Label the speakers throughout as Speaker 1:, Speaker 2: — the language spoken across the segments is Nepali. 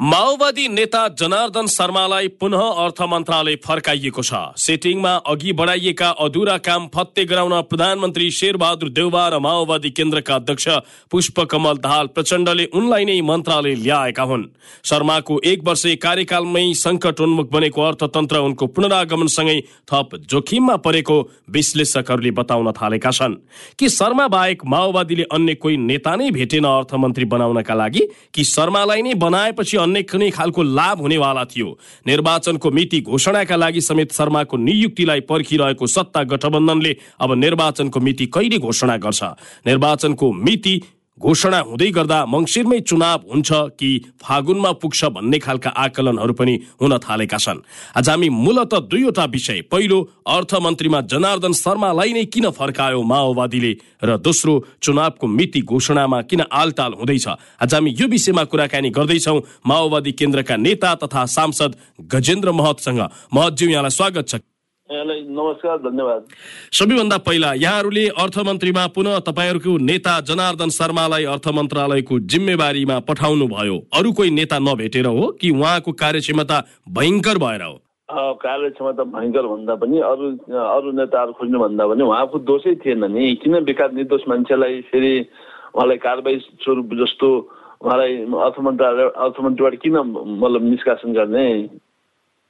Speaker 1: माओवादी नेता जनार्दन शर्मालाई पुनः अर्थ मन्त्रालय फर्काइएको छ। सेटिङमा अघि बढाइएका अधुरा काम फत्ते गराउन प्रधानमन्त्री शेरबहादुर देउवा र माओवादी केन्द्रका अध्यक्ष पुष्पकमल दाहाल प्रचण्डले उनलाई नै मन्त्रालय ल्याएका हुन्। शर्माको एक वर्ष कार्यकालमै सङ्कटोन्मुख बनेको अर्थतन्त्र उनको पुनरागमनसँगै थप जोखिममा परेको विश्लेषकहरूले बताउन थालेका छन्। कि शर्मा बाहेक माओवादीले अन्य कोही नेता नै भेटेन अर्थमन्त्री बनाउनका लागि? कि शर्मालाई नै बनाएपछि अन्य कुनै खालको लाभ हुनेवाला थियो। निर्वाचनको मिति घोषणाका लागि समेत शर्माको नियुक्तिलाई पर्खिरहेको सत्ता गठबन्धनले अब निर्वाचनको मिति कहिले घोषणा गर्छ? निर्वाचनको मिति घोषणा हुँदै गर्दा मङ्सिरमै चुनाव हुन्छ कि फागुनमा पुग्छ भन्ने खालका आकलनहरू पनि हुन थालेका छन्। आज हामी मूलत दुईवटा विषय। पहिलो अर्थमन्त्रीमा जनार्दन शर्मालाई नै किन फर्कायो माओवादीले र दोस्रो चुनावको मिति घोषणामा किन आलटाल हुँदैछ? आज हामी यो विषयमा कुराकानी गर्दैछौ माओवादी केन्द्रका नेता तथा सांसद गजेन्द्र महतसँग। महतज्यू यहाँलाई स्वागत छ।
Speaker 2: नमस्कार धन्यवाद।
Speaker 1: सबैभन्दा पहिला यहाँहरूले अर्थमन्त्रीमा पुनः तपाईँहरूको नेता जनार्दन शर्मालाई अर्थ मन्त्रालयको जिम्मेवारीमा पठाउनु भयो अरू कोही नेता नभेटेर हो कि उहाँको कार्यक्षमता भयङ्कर भएर हो?
Speaker 2: कार्यक्षमता भयङ्कर भन्दा पनि अरू अरू नेताहरू खोज्नु भन्दा पनि उहाँको दोषै थिएन नि। किन बेकार निर्दोष मान्छेलाई फेरि उहाँलाई कारवाही स्वरूप जस्तो उहाँलाई अर्थ मन्त्रालय अर्थमन्त्रीबाट किन मतलब निष्कासन गर्ने?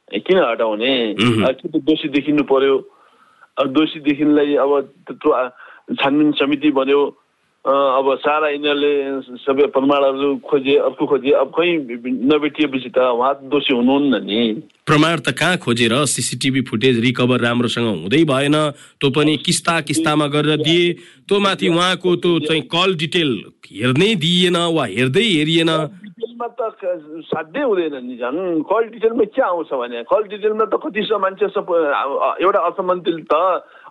Speaker 2: किन हटाउने? कि त दोषी देखिनु पर्यो। दोषी देखिनलाई अब त्यत्रो छानबिन समिति बन्यो। अब सारा यिनीहरूले सबै प्रमाणहरू खोजे अर्को खोजे। अब कहीँ नभेटिएपछि त उहाँ दोषी हुनुहुन्न नि।
Speaker 1: प्रमाण त कहाँ खोजेर सिसिटिभी फुटेज रिकभर राम्रोसँग हुँदै भएन त्यो पनि किस्ता किस्तामा गरेर दिए। त्यो माथि उहाँको त्यो चाहिँ कल डिटेल हेर्नै दिइएन वा हेर्दै हेरिएन।
Speaker 2: डिटेलमा त साध्यै हुँदैन नि झन् कल डिटेलमा के आउँछ भने? कल डिटेलमा त कति सय मान्छे एउटा अर्थमन्त्रीले त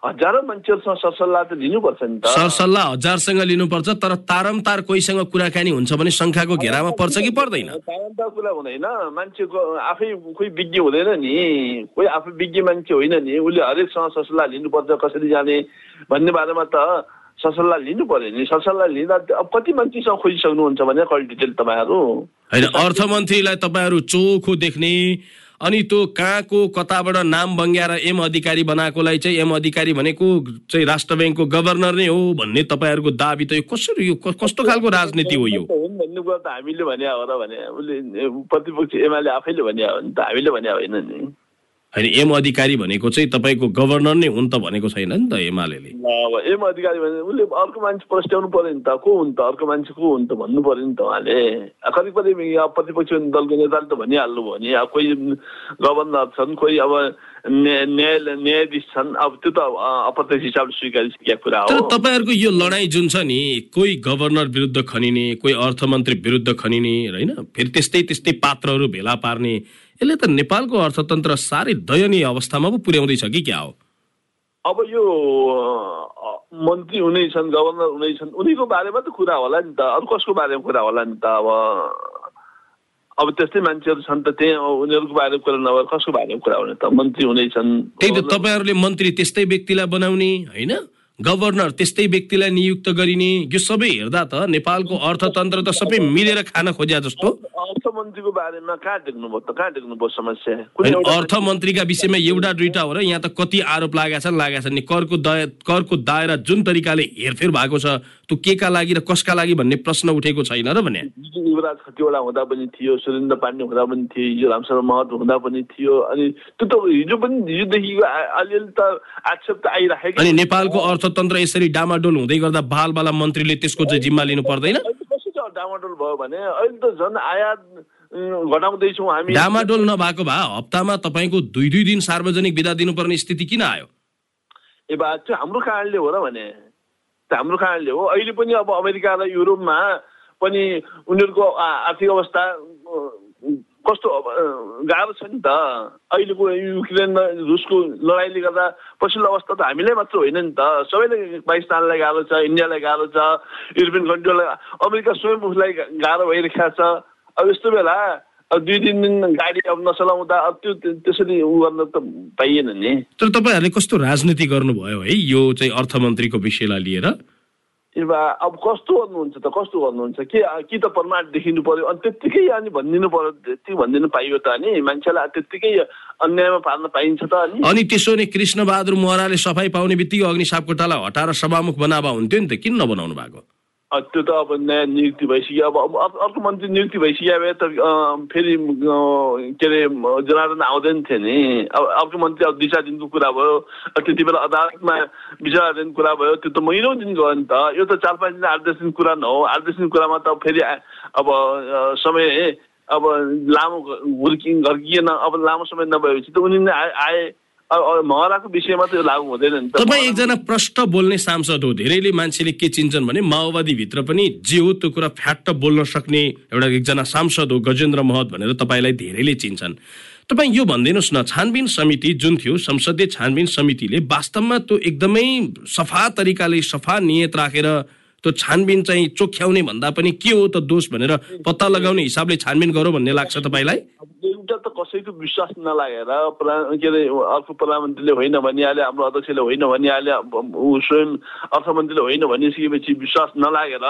Speaker 2: हजारौँ मान्छेहरूसँग सरसल्लाह त लिनुपर्छ नि त।
Speaker 1: सरसल्लाह हजारसँग लिनुपर्छ तर तारमतार कोहीसँग कुराकानी हुन्छ भने शङ्खाको घेरामा पर्छ कि पर्दैन?
Speaker 2: तारन्तार कुरा हुँदैन। मान्छेको आफै कोही विज्ञ हुँदैन नि। कोही आफै विज्ञ मान्छे होइन नि। उसले हरेकसँग सरसल्लाह लिनुपर्छ कसरी जाने भन्ने बारेमा त सरसल्लाह लिनु पर्यो नि सरसल्लाह लिँदा अब कति मान्छेसँग खोजिसक्नुहुन्छ भने कल डिटेल तपाईँहरू
Speaker 1: होइन अर्थमन्त्रीलाई तपाईँहरू चोखो देख्ने अनि त्यो कहाँको कताबाट नाम बङ्ग्याएर एम अधिकारी बनाएकोलाई चाहिँ एम अधिकारी भनेको चाहिँ राष्ट्र ब्याङ्कको गभर्नर नै हो भन्ने तपाईँहरूको दाबी त यो कसरी यो कस्तो खालको राजनीति हो यो
Speaker 2: भन्ने कुरा त हामीले भने हो र भने उसले प्रतिपक्ष एमाले आफैले भने हो नि त हामीले भने होइन नि
Speaker 1: होइन एम अधिकारी भनेको चाहिँ तपाईँको गभर्नर नै हुन् त भनेको छैन नि त एमाले।
Speaker 2: एम अधिकारी भने उसले अर्को मान्छे प्रस्ट्याउनु पर्यो नि त को हुन् त अर्को मान्छे को हुन् त भन्नु पर्यो नि त उहाँले। कति कति प्रतिपक्ष दलको नेताले त भनिहाल्नु भयो नि अब कोही गभर्नर छन् कोही अब न्याय- न्यायाधीश छन् अब त्यो त अप्रत्यक्ष हिसाबले स्वीकारिसकेका कुरा
Speaker 1: तर
Speaker 2: हो
Speaker 1: तपाईँहरूको यो लडाइँ जुन छ नि कोही गभर्नर विरुद्ध खनिने कोही अर्थमन्त्री विरुद्ध खनिने होइन? फेरि त्यस्तै त्यस्तै पात्रहरू भेला पार्ने यसले त नेपालको अर्थतन्त्र साह्रै दयनीय अवस्थामा पो पुर्याउँदैछ कि क्या हो?
Speaker 2: अब यो मन्त्री हुनै छन् गभर्नर हुनै छन् उनीको बारेमा त कुरा होला नि त। अरू कसको बारेमा कुरा होला नि त? अब अब त्यस्तै मान्छेहरू छन् त त्यही उनीहरूको बारेमा कुरा नभएर कसको बारेमा कुरा हुने त? मन्त्री हुनै छन्
Speaker 1: त्यही त तपाईँहरूले मन्त्री त्यस्तै व्यक्तिलाई बनाउने होइन? गभर्नर त्यस्तै व्यक्तिलाई नियुक्त गरिने यो सबै हेर्दा त नेपालको अर्थतन्त्र त सबै मिलेर खान खोज्या जस्तो।
Speaker 2: अर्थमन्त्रीको बारेमा कहाँ देख्नुभयो त? कहाँ देख्नुभयो समस्या?
Speaker 1: अर्थमन्त्रीका विषयमा एउटा दुईटा हो र यहाँ त कति आरोप लागेका छन् लागेका छन्। नि करको दय करको दायरा जुन तरिकाले हेरफेर भएको छ त्यो के का लागि र कसका लागि भन्ने प्रश्न उठेको छैन र भने।
Speaker 2: युवराज खतिवडा हुँदा पनि थियो सुरेन्द्र पाण्डे हुँदा पनि थियो हिजो रामशरण महत हुँदा पनि थियो। अनि त्यो त हिजो पनि हिजोदेखिको आ- अलिअलि त आक्षेप त आइराखेको
Speaker 1: अनि नेपालको अर्थतन्त्र यसरी डामाडोल हुँदै गर्दा बालबाला मन्त्रीले त्यसको चाहिँ जिम्मा लिनु पर्दैन?
Speaker 2: डामाडोल भयो भने? अहिले त झन् आयात घटाउँदैछौँ हामी।
Speaker 1: डामाडोल नभएको भए हप्तामा तपाईँको दुई दुई दिन सार्वजनिक विदा दिनुपर्ने स्थिति किन आयो?
Speaker 2: ए बा त्यो हाम्रो कारणले हो र भने। हाम्रो कारणले हो। अहिले पनि अब अमेरिका र युरोपमा पनि उनीहरूको आर्थिक अवस्था कस्तो गाह्रो छ नि त। अहिलेको युक्रेन र रुसको लडाइँले गर्दा पछिल्लो अवस्था त हामीलाई मात्र होइन नि त। सबैलाई पाकिस्तानलाई गाह्रो छ इन्डियालाई गाह्रो छ युरोपियन कन्ट्रीलाई अमेरिका स्वयं उसलाई गाह्रो भइरहेको छ। अब यस्तो बेला अब दुई तिन दिन गाडी अब नचलाउँदा अब त्यो त्यसरी उ गर्न त पाइएन नि।
Speaker 1: तर तपाईँहरूले कस्तो राजनीति गर्नुभयो है? यो चाहिँ अर्थमन्त्रीको विषयलाई लिएर।
Speaker 2: अब कस्तो गर्नुहुन्छ त कस्तो गर्नुहुन्छ के कि त प्रमाण देखिनु पर्यो अनि त्यत्तिकै अनि भनिदिनु पर्यो त्यति भनिदिनु पाइयो त अनि मान्छेलाई त्यत्तिकै अन्यायमा पार्न पाइन्छ त अनि
Speaker 1: अनि त्यसो भने कृष्णबहादुर महराले सफाई पाउने बित्तिकै अग्नि सापकोटालाई हटाएर सभामुख बनावा हुन्थ्यो नि त किन नबनाउनु भएको
Speaker 2: त्यो त अब नयाँ नियुक्ति भइसक्यो अब अर्को- मन्त्री नियुक्ति भइसक्यो भए त फेरि के अरे जनार्दन आउँदैन थियो नि अब अर्को मन्त्री अब दुई चार दिनको कुरा भयो त्यति बेला अदालतमा विचार दिनको कुरा भयो त्यो त महिनौ दिन गयो नि त यो त चार पाँच दिन आठ दिन कुरा न हो आठ दस दिन कुरामा त फेरि अब समय अब लामो हुर्कि घर्किएन अब लामो समय नभएपछि त उनी आए विषयमा लागु हुँदैन नि
Speaker 1: तपाईँ एकजना प्रष्ट बोल्ने सांसद हो धेरैले मान्छेले के चिन्छन् भने माओवादीभित्र पनि जे हो त्यो कुरा फ्याट्ट बोल्न सक्ने एउटा एकजना सांसद हो गजेन्द्र महत भनेर तपाईँलाई धेरैले चिन्छन्। तपाईँ यो भनिदिनुहोस् न छानबिन समिति जुन थियो संसदीय छानबिन समितिले वास्तवमा त्यो एकदमै सफा तरिकाले सफा नियत राखेर त्यो छानबिन चाहिँ चोख्याउने भन्दा पनि के हो त दोष भनेर पत्ता लगाउने हिसाबले छानबिन गरौँ भन्ने लाग्छ तपाईँलाई?
Speaker 2: एउटा त कसैको विश्वास नलागेर के अरे अर्को प्रधानमन्त्रीले होइन भनिहाल्यो हाम्रो अध्यक्षले होइन भनिहाल्यो अब ऊ स्वयं अर्थमन्त्रीले होइन भनिसकेपछि विश्वास नलागेर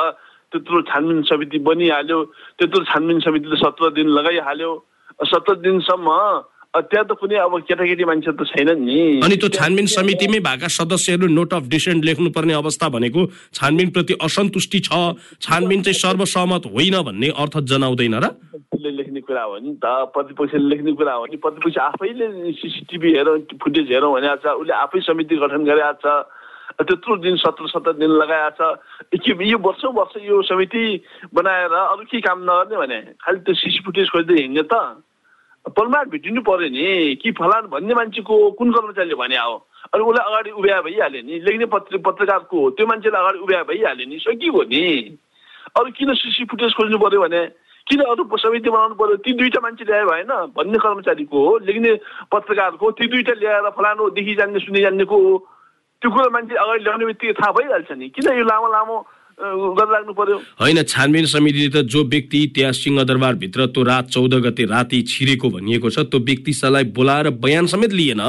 Speaker 2: त्यत्रो छानबिन समिति बनिहाल्यो त्यत्रो छानबिन समितिले सत्र दिन लगाइहाल्यो। सत्र दिनसम्म त्यहाँ त कुनै अब केटाकेटी मान्छे त छैनन् नि।
Speaker 1: अनि त्यो छानबिन समितिमै भएका सदस्यहरू नोट अफ डिसेन्ट लेख्नुपर्ने अवस्था भनेको छानबिन प्रति असन्तुष्टि छ छानबिन चाहिँ सर्वसहमत होइन भन्ने अर्थ जनाउँदैन र?
Speaker 2: लेख्ने कुरा हो नि त प्रतिपक्षले लेख्ने कुरा हो नि प्रतिपक्ष आफैले सिसिटिभी हेरौँ फुटेज हेरौँ भनेको छ उसले आफै समिति गठन गरेको छ त्यत्रो दिन सत्र सत्र दिन लगाएको छ के यो वर्षौँ वर्ष यो समिति बनाएर अरू के काम नगर्ने भने खालि त्यो सिसी फुटेज खोज्दै हिँड्ने त। प्रमाण भेटिनु पर्यो नि कि फलान भन्ने मान्छेको कुन कर्मचारीले भने हो अनि उसलाई अगाडि उभ्या भइहाल्यो नि लेख्ने पत्र पत्रकारको हो त्यो मान्छेलाई अगाडि उभ्या भइहाल्यो नि सकियो नि? अरू किन सिसी फुटेज खोज्नु पर्यो भने? किन अरू समिति बनाउनु पर्यो? ती दुईटा मान्छे ल्यायो भएन भन्ने कर्मचारीको हो लेख्ने पत्रकारको ती दुईटा ल्याएर फलानु देखि जान्ने सुनि जान्नेको हो। त्यो कुरो मान्छे अगाडि ल्याउने बित्तिकै थाहा भइहाल्छ नि। किन यो लामो लामो अ, गरेर राख्नु पर्यो।
Speaker 1: होइन छानबिन समितिले त जो व्यक्ति त्यहाँ सिंहदरबारभित्र त्यो रात चौध गते राति छिरेको भनिएको छ त्यो व्यक्तिलाई बोलाएर बयान समेत लिएन।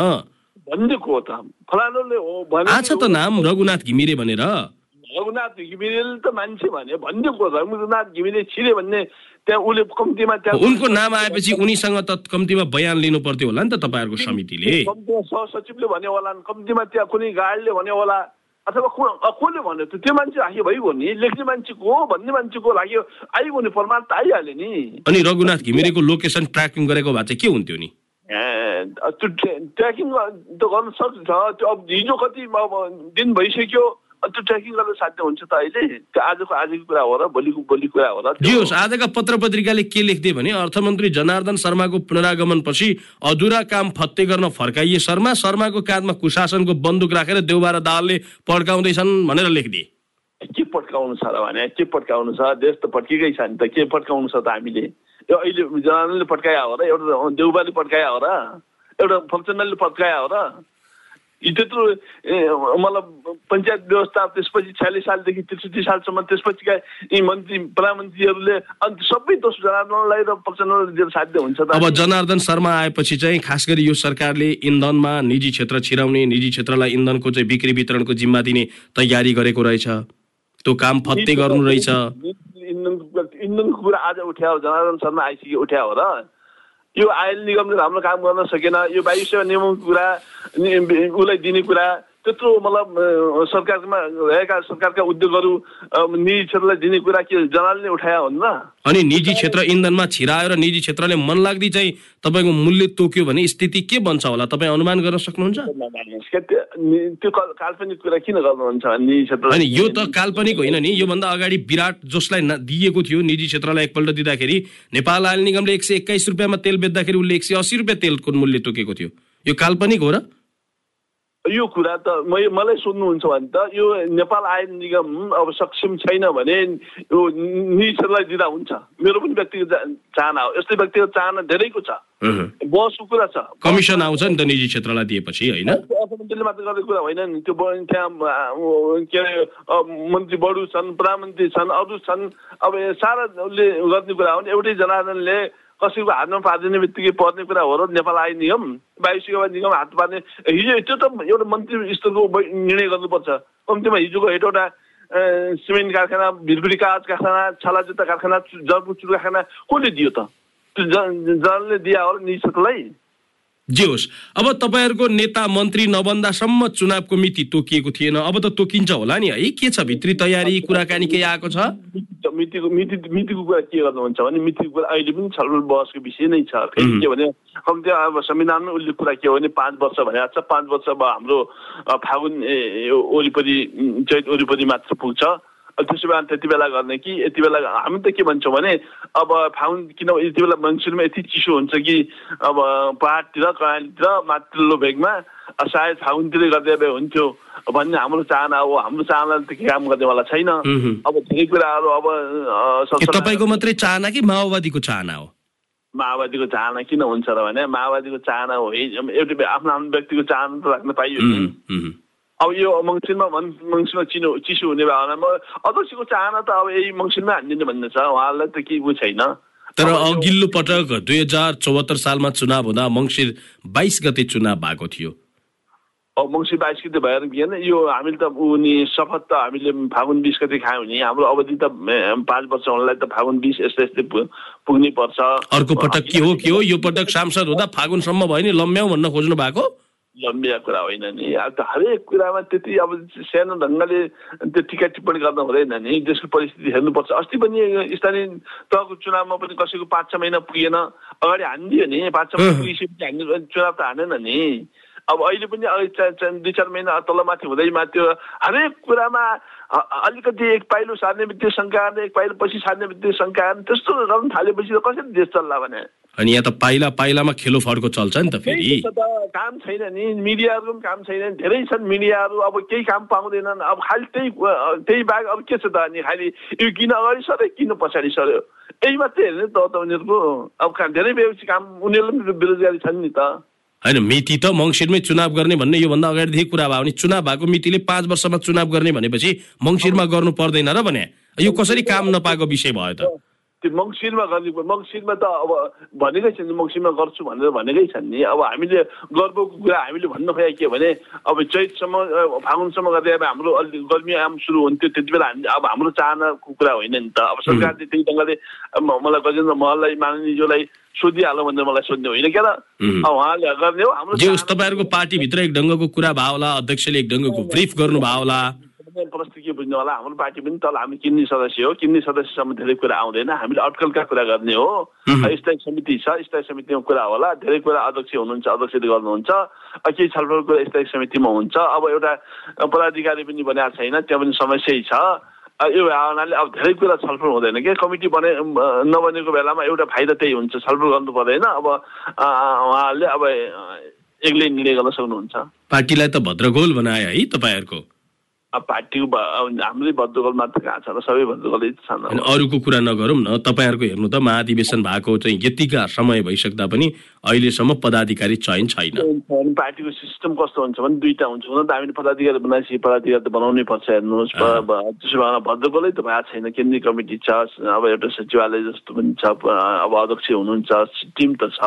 Speaker 2: भनिदिएको त। फलानुले हो भने
Speaker 1: आछ त नाम रघुनाथ घिमिरे भनेर।
Speaker 2: रघुनाथ घिमिरेले त मान्छे भने भनिदिएको रघुनाथ घिमिरे छिरे भन्ने त्यहाँ उसले कम्तीमा त्यहाँ
Speaker 1: उनको नाम आएपछि उनीसँग त कम्तीमा बयान लिनु पर्थ्यो होला नि त तपाईँहरूको समितिले।
Speaker 2: सहसचिवले भन्यो होला कम्तीमा त्यहाँ कुनै गार्डले भन्यो होला। अथवा कसले भन्यो त त्यो मान्छे राख्यो भइगयो नि लेख्ने मान्छेको हो भन्ने मान्छेको लाग्यो आइगयो नि प्रमाण त आइहाल्यो नि
Speaker 1: अनि रघुनाथ घिमिरेको लोकेसन ट्र्याकिङ गरेको भए चाहिँ के हुन्थ्यो नि
Speaker 2: त्यो ट्रे- ट्र्याकिङ त गर्न सक्छ त्यो अब हिजो कति अब दिन भइसक्यो त्यो ट्र्याकिङ गर्न साध्य हुन्छ त अहिले। त्यो आजको आजको कुरा हो र भोलिको भोलि कुरा हो र
Speaker 1: जे होस् आजका पत्र पत्रिकाले के लेख्थे भने अर्थमन्त्री जनार्दन शर्माको पुनरागमनपछि अधुरा काम फत्ते गर्न फर्काइए शर्मा। शर्माको काँधमा कुशासनको बन्दुक राखेर देउबार दालले पड्काउँदैछन् भनेर लेखिदिए।
Speaker 2: के पड्काउनु छ र भने? के पड्काउनु छ? देश त पड्किकै छ नि त। के पड्काउनु छ त हामीले? यो अहिले जनाले पड्काया हो र एउटा देउबाले पड्काया हो र। एउटा फक्सनलले पड्काया हो र। त्यत्रो मतलब पञ्चायत व्यवस्था त्यसपछि छयालिस सालदेखि त्रिसठी सालसम्म त्यसपछिका यी मन्त्री प्रधानमन्त्रीहरूले अन्त सबै दोष जनार्दनलाई र दिएर साध्य हुन्छ
Speaker 1: अब जनार्दन शर्मा आएपछि चाहिँ खास गरी यो सरकारले इन्धनमा निजी क्षेत्र छिराउने निजी क्षेत्रलाई इन्धनको चाहिँ बिक्री वितरणको जिम्मा दिने तयारी गरेको रहेछ। त्यो काम फत्ते गर्नु रहेछ।
Speaker 2: इन्धनको कुरा आज उठ्या जनार्दन शर्मा आइसक्यो उठ्या हो र। यो आयल निगमले राम्रो काम गर्न सकेन। यो वायु सेवा नियमको कुरा उसलाई दिने कुरा त्यत्रो मतलब सरकारमा रहेका सरकारका उद्योगहरू निजी क्षेत्रलाई दिने कुरा के जनाले उठाया हुन् र
Speaker 1: अनि निजी क्षेत्र इन्धनमा छिरायो र निजी क्षेत्रले मन लाग्दी चाहिँ तपाईँको मूल्य तोक्यो भने स्थिति के बन्छ होला? तपाईँ अनुमान गर्न सक्नुहुन्छ?
Speaker 2: त्यो नि- काल्पनिक कुरा किन गर्नुहुन्छ निजी क्षेत्र
Speaker 1: अनि यो त काल्पनिक होइन नि योभन्दा अगाडि विराट जसलाई न- दिएको थियो निजी क्षेत्रलाई एकपल्ट दिँदाखेरि। नेपाल आयल निगमले एक सय एक्काइस रुपियाँमा तेल बेच्दाखेरि उसले एक सय अस्सी रुपियाँ तेलको मूल्य तोकेको थियो। यो काल्पनिक हो र?
Speaker 2: यो कुरा त मै मलाई सोध्नुहुन्छ भने त यो नेपाल आयल निगम अब सक्षम छैन भने यो निजी क्षेत्रलाई दिँदा हुन्छ। मेरो पनि व्यक्तिगत चाहना हो। यस्तै व्यक्तिगत चाहना धेरैको छ। बसको कुरा छ।
Speaker 1: कमिसन आउँछ नि त निजी क्षेत्रलाई दिएपछि होइन?
Speaker 2: अर्थमन्त्रीले मात्र गर्ने कुरा होइन नि। त्यो त्यहाँ के अरे मन्त्री बढु छन् प्रधानमन्त्री छन् अरू छन्। अब सारा उसले गर्ने कुरा हो नि एउटै जनार्दनले कसैको हातमा पारिदिने बित्तिकै पर्ने कुरा हो र नेपाल आय निगम वायु सेवा निगम हात पार्ने हिजो त्यो त एउटा मन्त्री स्तरको निर्णय गर्नुपर्छ। कम्तीमा हिजोको हेटवटा सिमेन्ट कारखाना भिरगुडी कागज कारखाना छाला जुत्ता कारखाना जलपुचुर कारखाना कसले दियो त? त्यो ज- जलले दिया हो निशुल्कलाई
Speaker 1: जे होस्। अब तपाईँहरूको नेता मन्त्री नबन्दासम्म चुनावको मिति तोकिएको थिएन। अब त तोकिन्छ होला नि है। के छ भित्री तयारी? कुराकानी केही आएको छ?
Speaker 2: मितिको मिति मितिको कुरा के गर्नुहुन्छ भने मितिको कुरा अहिले पनि छलफल बहसको विषय नै छ। के भने कम्ती अब संविधानमा उल्लेख कुरा के हो भने पाँच वर्ष भनेको छ। पाँच वर्ष अब हाम्रो फागुन वरिपरि चैत वरिपरि मात्र पुग्छ। त्यसो भए त्यति बेला गर्ने कि यति बेला हामी त के भन्छौँ भने अब फागुन किन यति बेला मङ्सिरमा यति चिसो हुन्छ कि अब पहाडतिर कहाँतिर माथिल्लो भेगमा सायद फागुनतिरै गर्दै भए हुन्थ्यो भन्ने हाम्रो चाहना हो हाम्रो चाहना त काम गर्नेवाला छैन। अब धेरै कुराहरू अब
Speaker 1: तपाईँको मात्रै चाहना कि माओवादीको चाहना हो
Speaker 2: माओवादीको चाहना किन हुन्छ र भने माओवादीको चाहना हो एउटै आफ्नो आफ्नो व्यक्तिको चाहना त राख्न पाइयो। अब यो मङ्सिरमा भन् मङ्सिरमा चिनो चिसो हुने भावनामा अध्यक्षको चाहना त अब यही मङ्सिरमै हानिदिने भन्ने छ उहाँलाई त केही उ छैन
Speaker 1: तर अघिल्लो पटक दुई हजार चौहत्तर सालमा चुनाव हुँदा मङ्सिर बाइस गते चुनाव भएको थियो
Speaker 2: अब मङ्सिर बाइस गते भएर भएन यो हामीले त उनी शपथ त हामीले फागुन बिस गते खायौँ नि हाम्रो अवधि त पाँच वर्ष हुनलाई त फागुन बिस यस्तै यस्तै पुग्नै पर्छ
Speaker 1: अर्को पटक के हो के हो यो पटक सांसद हुँदा फागुनसम्म भयो नि लम्ब्याउ भन्न खोज्नु भएको
Speaker 2: लम्बिया कुरा होइन नि अब त हरेक कुरामा त्यति अब सानो ढङ्गले त्यो टिका टिप्पणी गर्न हुँदैन नि देशको परिस्थिति हेर्नुपर्छ अस्ति पनि स्थानीय तहको चुनावमा पनि कसैको पाँच छ महिना पुगेन अगाडि हानिदियो नि पाँच छ महिना पुगिसकेपछि हान्नु चुनाव त हानेन नि अब अहिले पनि चा- दुई चार महिना तलमाथि हुँदैमा त्यो हरेक कुरामा अलिकति एक पाइलो सार्ने बित्तिकै शङ्का एक पाइलो पछि सार्ने बित्तिकै शङ्का त्यस्तो गर्न थालेपछि त कसरी देश चल्ला भने
Speaker 1: अनि यहाँ त पाइला पाइलामा खेलो फड्को चल्छ नि त फेरि।
Speaker 2: काम छैन नि। मिडियाहरूको पनि काम छैन धेरै छन् मिडियाहरू। अब केही काम पाउँदैनन्। अब खालि त्यही त्यही बाहेक अब के छ त अनि खालि यो किन अगाडि सर्यो किन पछाडि सर्यो यही मात्रै हेर्ने त त उनीहरूको अब धेरै बेसी काम उनीहरू पनि बेरोजगारी छन् नि त।
Speaker 1: होइन मिति त मङ्सिरमै चुनाव गर्ने भन्ने योभन्दा अगाडिदेखि कुरा भयो भने चुनाव भएको मितिले पाँच वर्षमा चुनाव गर्ने भनेपछि मङ्सिरमा गर्नु पर्दैन र भने। यो कसरी काम नपाएको विषय भयो त?
Speaker 2: त्यो मङ्सिरमा गर्ने मङ्सिरमा त अब भनेकै छन् मङ्सिरमा गर्छु भनेर भनेकै छन् नि। अब हामीले गर्वको कुरा हामीले भन्नु खोया के भने अब चैतसम्म फागुनसम्म गर्दै अब हाम्रो अलि गर्मी आम सुरु हुन्थ्यो त्यति बेला हामी अब हाम्रो चाहनाको कुरा होइन नि त। अब सरकारले त्यही ढङ्गले मलाई गजेन्द्र महललाई माननीयज्यूलाई सोधिहाल्यो भनेर मलाई सोध्ने होइन क्या त उहाँले गर्ने हो हाम्रो
Speaker 1: तपाईँहरूको पार्टीभित्र एक ढङ्गको कुरा भयो होला अध्यक्षले एक ढङ्गको ब्रिफ गर्नु भयो होला।
Speaker 2: चाहना- प्रश्न के बुझ्नु होला हाम्रो पार्टी पनि तल हामी किन्ने सदस्य हो किन्ने सदस्यसम्म धेरै कुरा आउँदैन हामीले अड्कलका कुरा गर्ने हो। स्थायी समिति छ स्थायी समितिमा कुरा होला धेरै कुरा अध्यक्ष हुनुहुन्छ अध्यक्षले गर्नुहुन्छ केही छलफल कुरा स्थायी समितिमा हुन्छ। अब एउटा पदाधिकारी पनि बनाएको छैन त्यहाँ पनि समस्यै छ। यो भावनाले अब धेरै कुरा छलफल हुँदैन के? कमिटी बने नबनेको बेलामा एउटा फाइदा त्यही हुन्छ छलफल गर्नु पर्दैन। अब उहाँहरूले अब एक्लै निर्णय गर्न सक्नुहुन्छ।
Speaker 1: पार्टीलाई त भद्रगोल बनाए है तपाईँहरूको।
Speaker 2: अब हाम्रै भद्रगोल मात्र कहाँ छ र सबै भद्रगोलै छन्।
Speaker 1: अरूको कुरा नगरौँ न तपाईँहरूको हेर्नु त महाधिवेशन भएको चाहिँ यतिका समय भइसक्दा पनि अहिलेसम्म पदाधिकारी चयन छैन।
Speaker 2: पार्टीको सिस्टम कस्तो हुन्छ भने दुईटा हुन्छ। हुन त हामीले पदाधिकारी बनाएपछि पदाधिकारी त बनाउनै पर्छ हेर्नुहोस्। त्यसो भए भद्रगोलै त भएको छैन। केन्द्रीय कमिटी छ अब एउटा सचिवालय जस्तो पनि छ अब अध्यक्ष हुनुहुन्छ टिम त छ।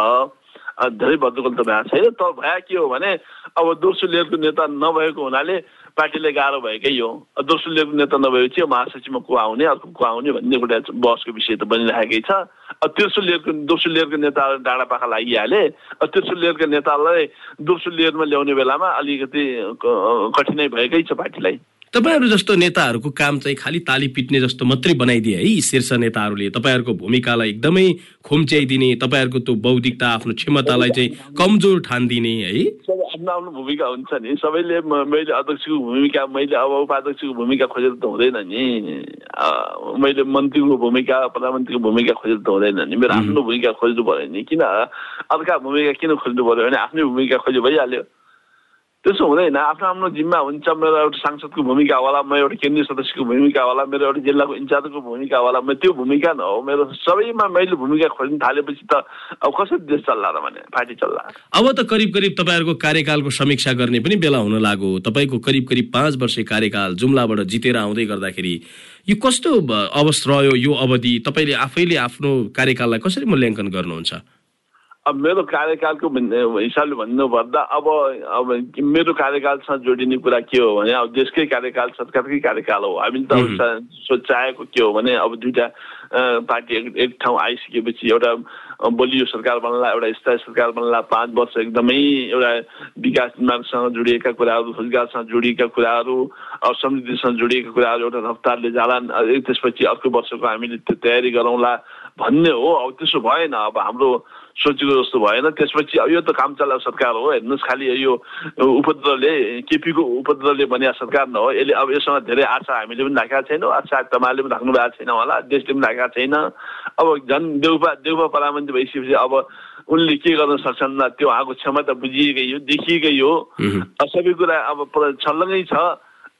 Speaker 2: धेरै भद्रगोल त भएको छैन। तर भए के हो भने अब दोस्रो लेयरको नेता नभएको हुनाले पार्टीलाई गाह्रो भएकै हो दोस्रो लेयरको नेता नभएपछि महासचिवमा को आउने अर्को को आउने भन्ने एउटा बहसको विषय त बनिरहेकै छ तेस्रो लेयरको दोस्रो लेयरको नेताहरू डाँडा पाखा लागिहाले तेस्रो लेयरको नेतालाई दोस्रो लेयरमा ल्याउने बेलामा अलिकति कठिनाइ भएकै छ पार्टीलाई
Speaker 1: तपाईँहरू जस्तो नेताहरूको काम चाहिँ खालि ताली पिट्ने जस्तो मात्रै बनाइदिए है यी शीर्ष नेताहरूले। तपाईँहरूको भूमिकालाई एकदमै खुम्च्याइदिने तपाईँहरूको त्यो बौद्धिकता आफ्नो क्षमतालाई चाहिँ कमजोर ठानिदिने है।
Speaker 2: सबै आफ्नो आफ्नो भूमिका हुन्छ नि। सबैले मैले अध्यक्षको भूमिका मैले अब उपाध्यक्षको भूमिका खोजेर त हुँदैन नि। मैले मन्त्रीको भूमिका प्रधानमन्त्रीको भूमिका खोजेर त हुँदैन नि। मेरो आफ्नो भूमिका खोज्नु पऱ्यो नि। किन? अर्का भूमिका किन खोज्नु पऱ्यो भने आफ्नै भूमिका खोज्यो भइहाल्यो। त्यसो हुँदैन। आफ्नो आफ्नो जिम्मा हुन्छ। मेरो एउटा सांसदको भूमिका होला म एउटा केन्द्रीय सदस्यको भूमिका होला मेरो एउटा जिल्लाको इन्चार्जको भूमिका होला म त्यो भूमिका न हो मेरो सबैमा मैले भूमिका खोज्नु थालेपछि त अब कसरी देश चल्ला र भने? पार्टी चल्ला।
Speaker 1: अब त करिब करिब तपाईँहरूको कार्यकालको समीक्षा गर्ने पनि बेला हुन लाग्यो तपाईँको करिब करिब पाँच वर्ष कार्यकाल जुम्लाबाट जितेर आउँदै गर्दाखेरि यो कस्तो अवस्था रह्यो यो अवधि? तपाईँले आफैले आफ्नो कार्यकाललाई कसरी मूल्याङ्कन गर्नुहुन्छ?
Speaker 2: अब मेरो कार्यकालको हिसाबले भन्नुपर्दा अब अब मेरो कार्यकालसँग जोडिने कुरा के हो भने अब देशकै कार्यकाल सरकारकै कार्यकाल हो। हामीले त सोचाएको के हो भने अब दुइटा पार्टी एक, एक ठाउँ आइसकेपछि एउटा बलियो सरकार बन्ला एउटा स्थायी सरकार बन्ला पाँच वर्ष एकदमै एउटा विकास निर्माणसँग जोडिएका कुराहरू रोजगारसँग जोडिएका कुराहरू अब समृद्धिसँग जोडिएका कुराहरू एउटा रफ्तारले जाला त्यसपछि अर्को वर्षको हामीले त्यो तयारी गरौँला भन्ने हो। अब त्यसो भएन। अब हाम्रो सोचेको जस्तो भएन त्यसपछि यो त काम चला सरकार हो हेर्नुहोस् खालि यो उपद्रवले केपीको उपद्रवले बनिया सरकार न हो यसले अब यसमा धेरै आशा हामीले पनि राखेका छैनौँ आशा तपाईँले पनि राख्नु भएको छैन होला देशले पनि राखेका छैन अब झन् देउपा देउपा प्रधानमन्त्री भइसकेपछि अब उनले के गर्न सक्छन् त्यो उहाँको क्षमता बुझिएकै हो देखिएकै हो सबै कुरा अब छल्लङ्गै छ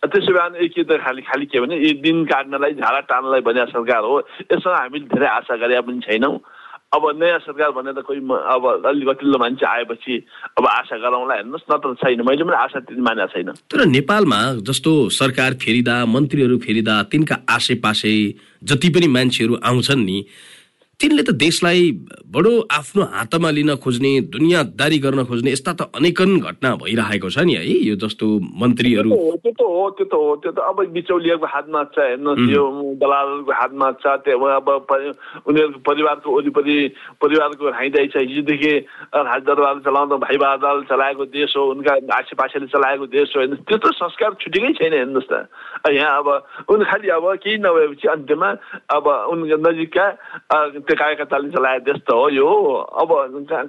Speaker 2: त्यसो भए के त खालि खालि के भने यो दिन काट्नलाई झाडा टार्नलाई बनिया सरकार हो यसमा हामीले धेरै आशा गरेका पनि छैनौँ अब नयाँ सरकार भनेर कोही अब अलि गतिलो मान्छे आएपछि अब आशा गराउँला हेर्नुहोस् नत्र छैन। मैले पनि आशा त्यति मानेको छैन।
Speaker 1: तर नेपालमा जस्तो सरकार फेरिँदा मन्त्रीहरू फेरिँदा तिनका आसे पासे जति पनि मान्छेहरू आउँछन् नि तिनले त देशलाई बडो आफ्नो हातमा लिन खोज्ने दुनियाँदारी गर्न खोज्ने यस्ता त अनेकन घटना भइरहेको छ नि है यो जस्तो मन्त्रीहरू।
Speaker 2: त्यो त हो त्यो त हो त्यो त अब बिचौलियाको हातमा छ हेर्नुहोस् यो दलालहरूको हातमा छ त्यो अब उनीहरूको परिवारको वरिपरि परिवारको हाइदाइ छ हिजोदेखि राजदरबार चलाउँदा भाइ बहादुर चलाएको देश हो उनका आसेपासेले चलाएको देश हो हेर्नुहोस् त्यो त संस्कार छुटेकै छैन हेर्नुहोस् त। यहाँ अब उनी खालि अब केही नभएपछि अन्त्यमा अब उनको नजिकका त्यो कार्यकर्ताले चलाए देश त हो यो अब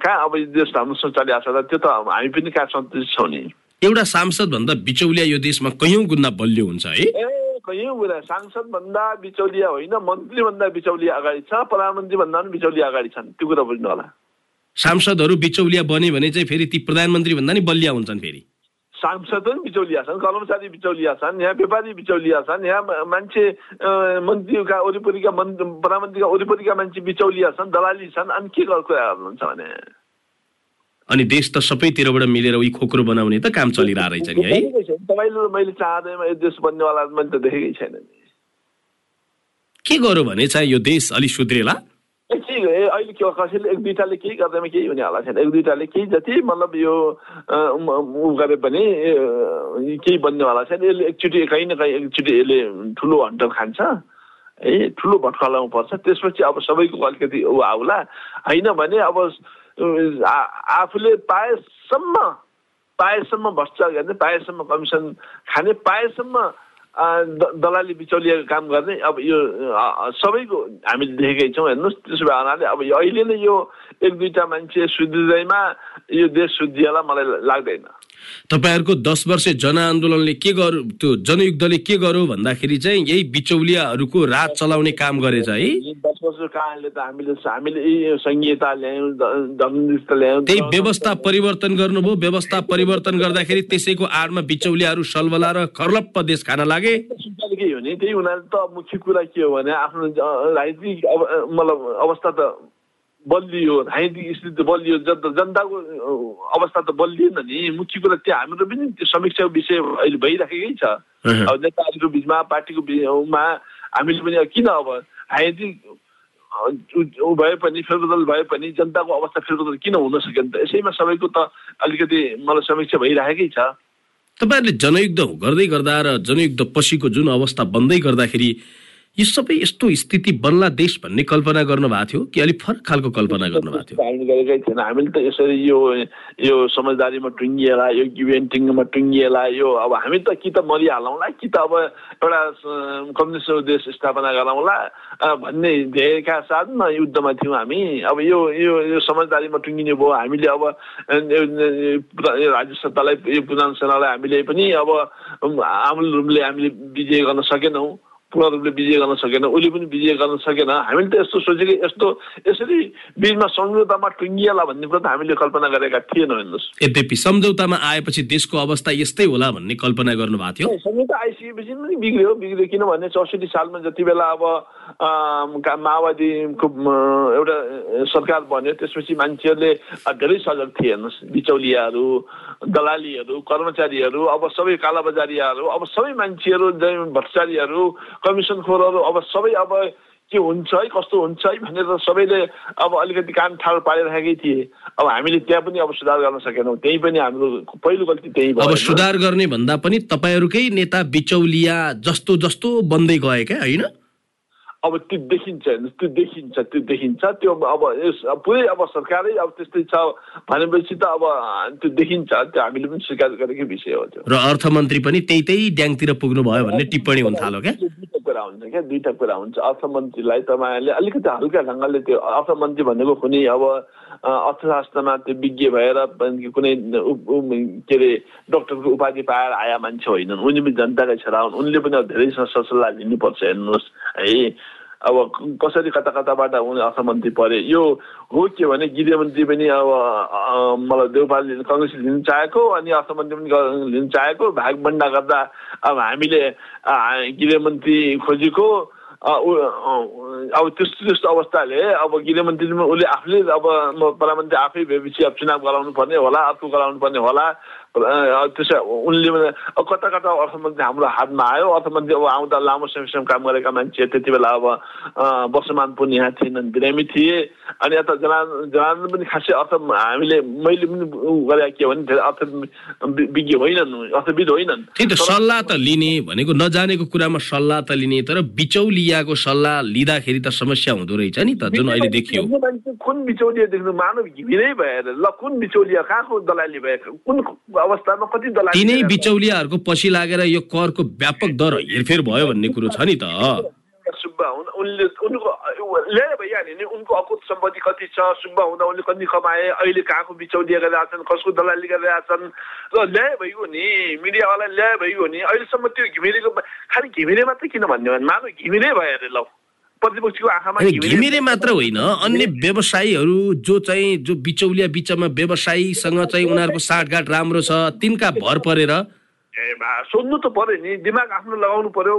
Speaker 2: कहाँ अब देश हाम्रो चलिआएको छ त्यो त हामी पनि कहाँ सन्तुष्ट छौँ नि?
Speaker 1: एउटा सांसद भन्दा बिचौलिया यो देशमा कैयौँ गुणा बलियो हुन्छ है?
Speaker 2: कैयौँ गुणा। सांसद भन्दा बिचौलिया होइन मन्त्री भन्दा बिचौलिया अगाडि छ प्रधानमन्त्री भन्दा पनि बिचौलिया अगाडि छन्। त्यो कुरा बुझ्नु होला।
Speaker 1: सांसदहरू बिचौलिया बने भने चाहिँ फेरि ती प्रधानमन्त्री भन्दा नि बलिया हुन्छन् फेरि।
Speaker 2: सांसद पनि बिचौलिया छन् कर्मचारी बिचौलिया छन् यहाँ व्यापारी बिचौलिया छन् यहाँ मान्छे मन्त्रीका वरिपरिका मन्त्री प्रधानमन्त्रीका वरिपरिका मान्छे बिचौलिया छन् दलाली छन् अनि के कुरा गर्नुहुन्छ भने?
Speaker 1: अनि देश त सबैतिरबाट मिलेर उही खोक्रो बनाउने त काम चलिरहेको रहेछ नि है?
Speaker 2: तपाईँले मैले चाहँदैमा यो देश बन्नेवाला मैले त देखेकै छैन नि।
Speaker 1: के गरौँ भने चाहिँ यो देश अलिक सुध्रेला?
Speaker 2: के अहिले के कसैले एक दुईवटाले केही गर्दैमा केही हुने होला छैन एक दुईवटाले केही जति मतलब यो ऊ गरे पनि केही बन्नेवाला छैन यसले एकचोटि कहीँ न कहीँ एकचोटि यसले ठुलो हन्टर खान्छ है ठुलो भट्कालाउनु पर्छ त्यसपछि अब सबैको अलिकति ऊ आउला होइन भने अब आफूले पाएसम्म पाएसम्म भ्रष्टाचार गर्ने पाएसम्म कमिसन खाने पाएसम्म दलाली बिचौलियाको काम गर्ने। अब यो सबैको हामीले देखेकै छौँ हेर्नुहोस् त्यसो भए हुनाले अब अहिले नै यो एक दुईवटा मान्छे सुध्रिँदैमा यो देश सुध्रिएला मलाई लाग्दैन।
Speaker 1: तपाईँहरूको दस वर्ष जनआन्दोलनले के गर्यो त्यो जनयुद्धले के गर्यो भन्दाखेरि चाहिँ यही बिचौलियाहरूको राज चलाउने काम गरेछ है।
Speaker 2: दस वर्षको कारणले त हामीले हामीले संहिता ल्यायौँ ल्यायौँ।
Speaker 1: त्यही व्यवस्था परिवर्तन गर्नुभयो व्यवस्था परिवर्तन गर्दाखेरि त्यसैको आडमा बिचौलियाहरू सलबला र खर्लप्प देश खान लागे।
Speaker 2: त्यही हुनाले त मुख्य कुरा के हो भने आफ्नो राजनीतिक मतलब अवस्था त बलियो राजनीतिक स्थिति बलियो जनताको अवस्था त बलिएन नि मुख्य कुरा त्यो हाम्रो पनि त्यो समीक्षाको विषय अहिले भइराखेकै छ अब नेताहरूको बिचमा पार्टीको बिचमा हामीले पनि किन अब ऊ भए पनि फेरबदल भए पनि जनताको अवस्था फेरबदल किन हुन सक्यो त यसैमा सबैको त अलिकति मलाई समीक्षा भइराखेकै छ
Speaker 1: तपाईँहरूले जनयुद्ध गर्दै गर्दा र जनयुद्ध पछिको जुन अवस्था बन्दै गर्दाखेरि यो सबै यस्तो स्थिति बन्ला देश भन्ने कल्पना गर्नुभएको थियो कि अलिक फरक खालको कल्पना गर्नुभएको थियो?
Speaker 2: हामीले गरेकै थिएन। हामीले त यसरी यो यो समझदारीमा टुङ्गिएला यो गिभेन्टिङमा टुङ्गिएला यो अब हामी त कि त मरिहालौँला कि त अब एउटा कम्युनिस्ट देश स्थापना गराउँला भन्ने ध्येयका साथमा युद्धमा थियौँ हामी। अब यो यो यो समझदारीमा टुङ्गिने भयो। हामीले अब राज्य सत्तालाई यो पुरानो सेनालाई हामीले पनि अब आमूल रूपले हामीले विजय गर्न सकेनौँ। पूर्ण रूपले विजय गर्न सकेन उसले पनि विजय गर्न सकेन हामीले त यस्तो सोचेको यस्तो यसरी बिचमा सम्झौतामा टुङ्गिएला भन्ने कुरा त हामीले कल्पना गरेका थिएनौँ हेर्नुहोस्
Speaker 1: यद्यपि सम्झौतामा आएपछि देशको अवस्था यस्तै होला भन्ने कल्पना गर्नुभएको थियो
Speaker 2: सम्झौता आइसकेपछि पनि बिग्रियो बिग्रियो किनभने चौसठी सालमा जति बेला अब माओवादीको एउटा सरकार बन्यो त्यसपछि मान्छेहरूले धेरै सजग थिए हेर्नुहोस् बिचौलियाहरू दलालीहरू कर्मचारीहरू अब सबै कालाबजारियाहरू अब सबै मान्छेहरू भ्रष्टाचारीहरू कमिसन खोरहरू अब सबै अब के हुन्छ है कस्तो हुन्छ है भनेर सबैले अब अलिकति कान ठाडो पारिराखेकै थिए अब हामीले त्यहाँ पनि अब सुधार गर्न सकेनौँ त्यही पनि हाम्रो पहिलो गल्ती त्यही भयो
Speaker 1: अब सुधार गर्ने भन्दा पनि तपाईँहरूकै नेता बिचौलिया जस्तो जस्तो बन्दै गए क्या होइन
Speaker 2: अब त्यो देखिन्छ त्यो देखिन्छ त्यो देखिन्छ त्यो अब यस पुरै अब सरकारै अब त्यस्तै छ भनेपछि त अब त्यो देखिन्छ त्यो हामीले पनि स्वीकार गरेकै विषय हो त्यो
Speaker 1: र अर्थमन्त्री पनि त्यही त्यही ड्याङतिर पुग्नु भयो भन्ने टिप्पणी हुन थाल्यो क्या?
Speaker 2: दुईवटा कुरा हुन्छ क्या दुईवटा कुरा हुन्छ। अर्थमन्त्रीलाई तपाईँहरूले अलिकति हल्का ढङ्गले त्यो अर्थमन्त्री भनेको कुनै अब अर्थशास्त्रमा त्यो विज्ञ भएर कुनै के अरे डक्टरको उपाधि पाएर आया मान्छे होइनन्। उनी पनि जनताका छोरा हुन्। उनले पनि अब धेरै सरसल्लाह लिनुपर्छ हेर्नुहोस्। है अब कसरी कता कताबाट उनी अर्थमन्त्री परे? यो हो के भने गृहमन्त्री पनि अब मलाई देउपाल कङ्ग्रेसले लिन चाहेको अनि अर्थमन्त्री पनि लिन चाहेको भागभन्डा गर्दा अब हामीले गृहमन्त्री खोजेको अब त्यस्तो त्यस्तो अवस्थाले अब गृहमन्त्रीमा उसले आफूले अब प्रधानमन्त्री आफै भएपछि अब चुनाव गराउनु पर्ने होला अर्को गराउनु पर्ने होला त्यसो उनले कता कता अर्थमन्त्री हाम्रो हातमा आयो अर्थमन्त्री अब आउँदा लामो समयसम्म काम गरेका मान्छे त्यति बेला अब वर्षमान पनि यहाँ थिएनन् बिरामी थिए। अनि यता जना जनार्दन पनि खासै अर्थ हामीले मैले पनि गरे के भने धेरै अर्थ विज्ञ होइनन् अर्थविद होइनन्।
Speaker 1: त्यही त सल्लाह त लिने भनेको नजानेको कुरामा सल्लाह त लिने तर बिचौलियाको सल्लाह लिँदाखेरि त समस्या हुँदो रहेछ नि त जुन अहिले देखियो।
Speaker 2: कुन बिचौलिया देख्नु मानव घिमिरै भएर ल कुन बिचौलिया कहाँको दलाली भएको कुन अवस्थामा कति दलाली
Speaker 1: तिनै बिचौलियाहरूको पछि लागेर यो करको व्यापक दर हेरफेर भयो भन्ने कुरो छ नि त।
Speaker 2: सुब्बा हुन् उनले उनको ल्याए भइहाल्यो नि उनको अकुत सम्पत्ति कति छ? सुब्बा हुँदा उनले कति कमाए? अहिले कहाँको बिचौलिया गरिरहेका छन् कसको दलाली गरिरहेका छन् र ल्याए भइगयो नि मिडियावाला ल्याए भइगयो नि अहिलेसम्म त्यो घिमिरेको खालि घिमिरे मात्रै किन भन्ने भने? मानु घिमिरे भयो अरे ल। प्रतिपक्षको आँखामा
Speaker 1: घिमिरे मात्र होइन अन्य व्यवसायीहरू जो चाहिँ जो बिचौलिया बिचमा व्यवसायीसँग चाहिँ उनीहरूको साँठगाँठ राम्रो छ तिनका भर परेर।
Speaker 2: सोध्नु त पर्यो नि दिमाग आफ्नो लगाउनु पर्यो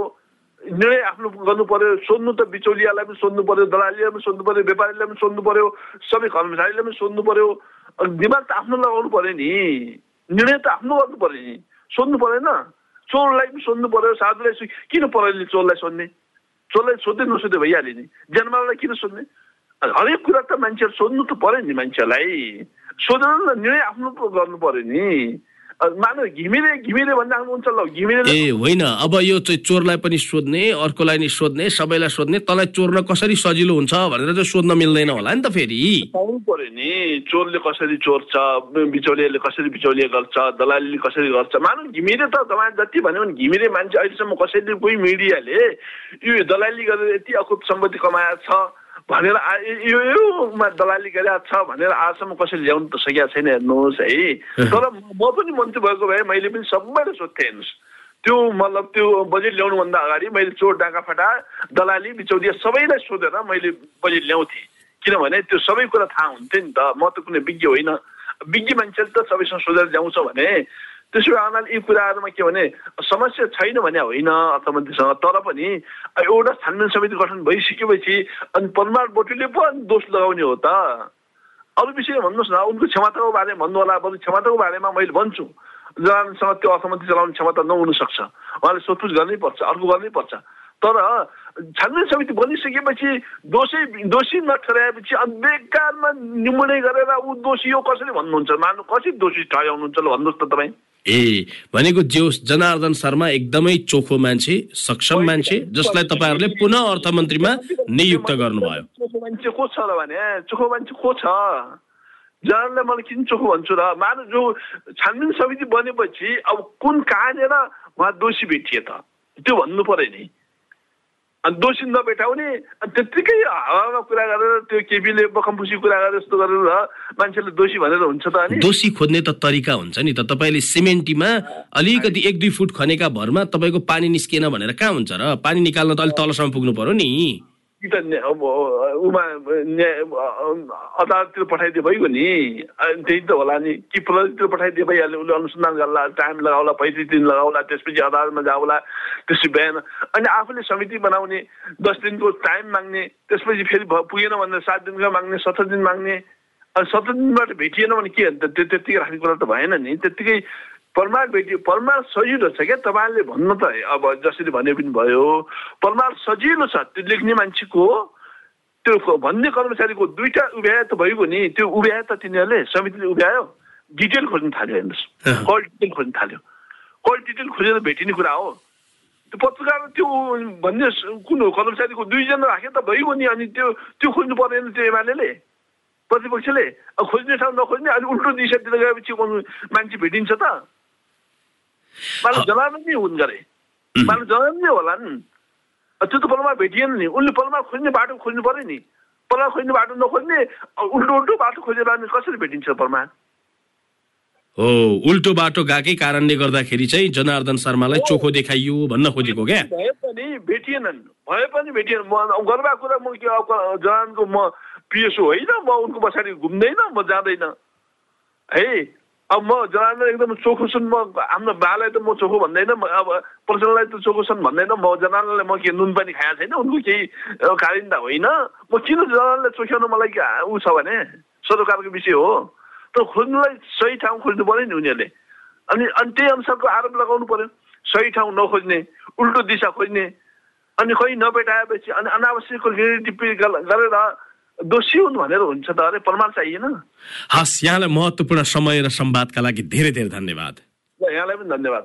Speaker 2: निर्णय आफ्नो गर्नु पर्यो सोध्नु त बिचौलियालाई पनि सोध्नु पर्यो दलालीलाई पनि सोध्नु पर्यो व्यापारीलाई पनि सोध्नु पर्यो सबै कर्मचारीलाई पनि सोध्नु पर्यो दिमाग त आफ्नो लगाउनु पर्यो नि निर्णय त आफ्नो गर्नु पर्यो नि सोध्नु परेन। चोरलाई पनि सोध्नु पर्यो साधुलाई किन परेन चोरलाई सोध्ने? चोरलाई सोध्दै नसोध्दै भइहाल्यो नि जन्मालाई किन सोध्ने हरेक कुरा त मान्छेहरू सोध्नु त पर्यो नि मान्छेलाई सोधेर निर्णय आफ्नो गर्नु पर्यो नि मानु घिमिरे घिमिरे ल
Speaker 1: ए होइन। अब यो चाहिँ चोरलाई पनि सोध्ने अर्कोलाई नि सोध्ने सबैलाई सोध्ने तँलाई चोर्न कसरी सजिलो हुन्छ भनेर चाहिँ सोध्न मिल्दैन होला नि त फेरि।
Speaker 2: पाउनु पर्यो नि। चोरले कसरी चोर्छ बिचौलियाले कसरी बिचौलिया गर्छ दलालीले कसरी गर्छ? मानु घिमिरे त तपाईँ जति भन्यो भने घिमिरे मान्छे अहिलेसम्म कसैले कोही मिडियाले यो दलाली गरेर यति अकुत सम्पत्ति कमाएको छ। भनेर यो योमा दलाली गरेका छ भनेर आजसम्म कसैले ल्याउनु त सकेका छैन हेर्नुहोस् है। तर म पनि मन्त्री भएको भए मैले पनि सबैलाई सोध्थेँ हेर्नुहोस्। त्यो मतलब त्यो बजेट ल्याउनुभन्दा अगाडि मैले चोर डाँका फटा दलाली बिचौलिया सबैलाई सोधेर मैले बजेट ल्याउँथेँ। किनभने त्यो सबै कुरा थाहा हुन्थ्यो नि त। म त कुनै विज्ञ होइन। विज्ञ मान्छेले त सबैसँग सोधेर ल्याउँछ भने त्यसो भए यी कुराहरूमा के भने समस्या छैन भने होइन अर्थमन्त्रीसँग तर पनि एउटा छानबिन समिति गठन भइसकेपछि अनि पदमार बोटीले पो अनि दोष लगाउने हो त अरू विषय भन्नुहोस् न उनको क्षमताको बारेमा भन्नु होला बरु क्षमताको बारेमा मैले भन्छु जनासँग त्यो अर्थमन्त्री चलाउने क्षमता नहुनसक्छ उहाँले सोधपुछ गर्नै पर्छ अर्को गर्नै पर्छ तर छानबिन समिति बनिसकेपछि दोषी दोषी नठहराएपछि अनि बेकारमा निर्णय गरेर ऊ दोषी हो कसरी भन्नुहुन्छ मानु कसरी दोषी ठहराउनुहुन्छ ल भन्नुहोस् त तपाईँ
Speaker 1: ए भनेको जो जनार्दन शर्मा एकदमै चोखो मान्छे सक्षम मान्छे जसलाई तपाईँहरूले पुनः अर्थमन्त्रीमा नियुक्त गर्नुभयो।
Speaker 2: चोखो मान्छे को छ भने? चोखो मान्छे को छ? जनालाई मैले किन चोखो भन्छु र? मानु जो छानबिन समिति बनेपछि अब कुन कहाँनिर उहाँ दोषी भेटिए त? त्यो भन्नु पर्यो नि। अनि दोषी नबेठाउने अनि त्यत्तिकै हावामा कुरा गरेर त्यो केपीले बखमफुसी कुरा गरेर जस्तो गरेर मान्छेले दोषी भनेर हुन्छ त अनि।
Speaker 1: दोषी खोज्ने त तरिका हुन्छ नि त। तपाईँले सिमेन्टीमा अलिकति एक दुई फुट खनेका भरमा तपाईँको पानी निस्किएन भनेर कहाँ हुन्छ र? पानी निकाल्न त अलिक तलसम्म पुग्नु पर्यो नि।
Speaker 2: कि त उमा अदालततिर पठाइदिए भइगयो नि। त्यही त होला नि। कि प्रहरीतिर पठाइदिए भइहाल्यो उसले अनुसन्धान गर्ला टाइम लगाउला पैँतिस दिन लगाउला त्यसपछि अदालतमा जाउला त्यसपछि बिहान। अनि आफूले समिति बनाउने दस दिनको टाइम माग्ने त्यसपछि फेरि पुगेन भनेर सात दिनको माग्ने सत्र दिन माग्ने। अनि सत्र दिनबाट भेटिएन भने के अन्त त्यो त्यत्तिकै राख्ने कुरा त भएन नि। त्यत्तिकै परमार भेटियो परमार सजिलो छ क्या तपाईँले भन्नु त। अब जसरी भने पनि भयो। परमार सजिलो छ त्यो लेख्ने मान्छेको। त्यो भन्ने कर्मचारीको दुईवटा उभ्याए त भइगयो नि त्यो उभ्याए त तिनीहरूले समितिले उभ्यायो। डिटेल खोज्न थाल्यो हेर्नुहोस्। कल डिटेल खोज्न थाल्यो। कल डिटेल खोजेर भेटिने कुरा हो। त्यो पत्रकार त्यो भन्ने कुन हो? कर्मचारीको दुईजना राखे त भइगयो नि अनि त्यो त्यो खोज्नु परेन त्यो एमाले प्रतिपक्षले। खोज्ने ठाउँ नखोज्ने अनि उल्टो दिशातिर गएपछि मान्छे भेटिन्छ त। मानव जनार्दन नै हुन् गरे। मानव जनार्दन नै होला नि त्यो त पलमा भेटिएन नि। उनले पलमा खोज्ने बाटो खोज्नु पऱ्यो नि। पलमा खोज्ने बाटो नखोज्ने उल्टो उल्टो बाटो खोजेर कसरी भेटिन्छ परमा
Speaker 1: हो उल्टो बाटो गएकै कारणले गर्दाखेरि चाहिँ जनार्दन शर्मालाई चोखो देखाइयो भन्न खोजेको क्या?
Speaker 2: भए पनि भेटिएनन्। भए पनि भेटिएन म गर्वा कुरा म के जनार्दनको म पिएसओ होइन। म उनको पछाडि घुम्दैन म जाँदैन। है? अब म जनार्दन एकदम चोखो छन् म हाम्रो बालाई त म चोखो भन्दैन अब प्रचण्डलाई त चोखो छन् भन्दैन म जनार्दनलाई म के नुन पनि खाएको छैन उनको केही कारण त होइन? म किन जनार्दनलाई चोख्याउनु मलाई ऊ छ भने? सरोकारको विषय हो। तर खोज्नुलाई सही ठाउँ खोज्नु पऱ्यो नि उनीहरूले। अनि अनि त्यही अनुसारको आरोप लगाउनु पर्यो। सही ठाउँ नखोज्ने उल्टो दिशा खोज्ने। अनि खै नभेटाएपछि अनि अनावश्यक टिप्पणी गरेर दोषी हुन् भनेर हुन्छ त अरे प्रमाण चाहिएन।
Speaker 1: हस् यहाँलाई महत्त्वपूर्ण समय र संवादका लागि धेरै धेरै धन्यवाद।
Speaker 2: यहाँलाई पनि धन्यवाद।